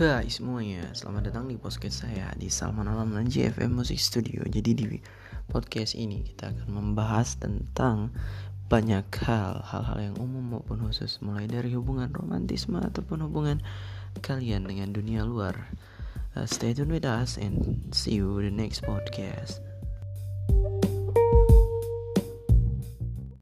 Hai semuanya, selamat datang di podcast saya di Salman Alam dan JFM Music Studio. Jadi di podcast ini kita akan membahas tentang banyak hal Hal-hal yang umum maupun khusus. Mulai dari hubungan romantisme ataupun hubungan kalian dengan dunia luar. Uh, Stay tuned with us and see you the next podcast.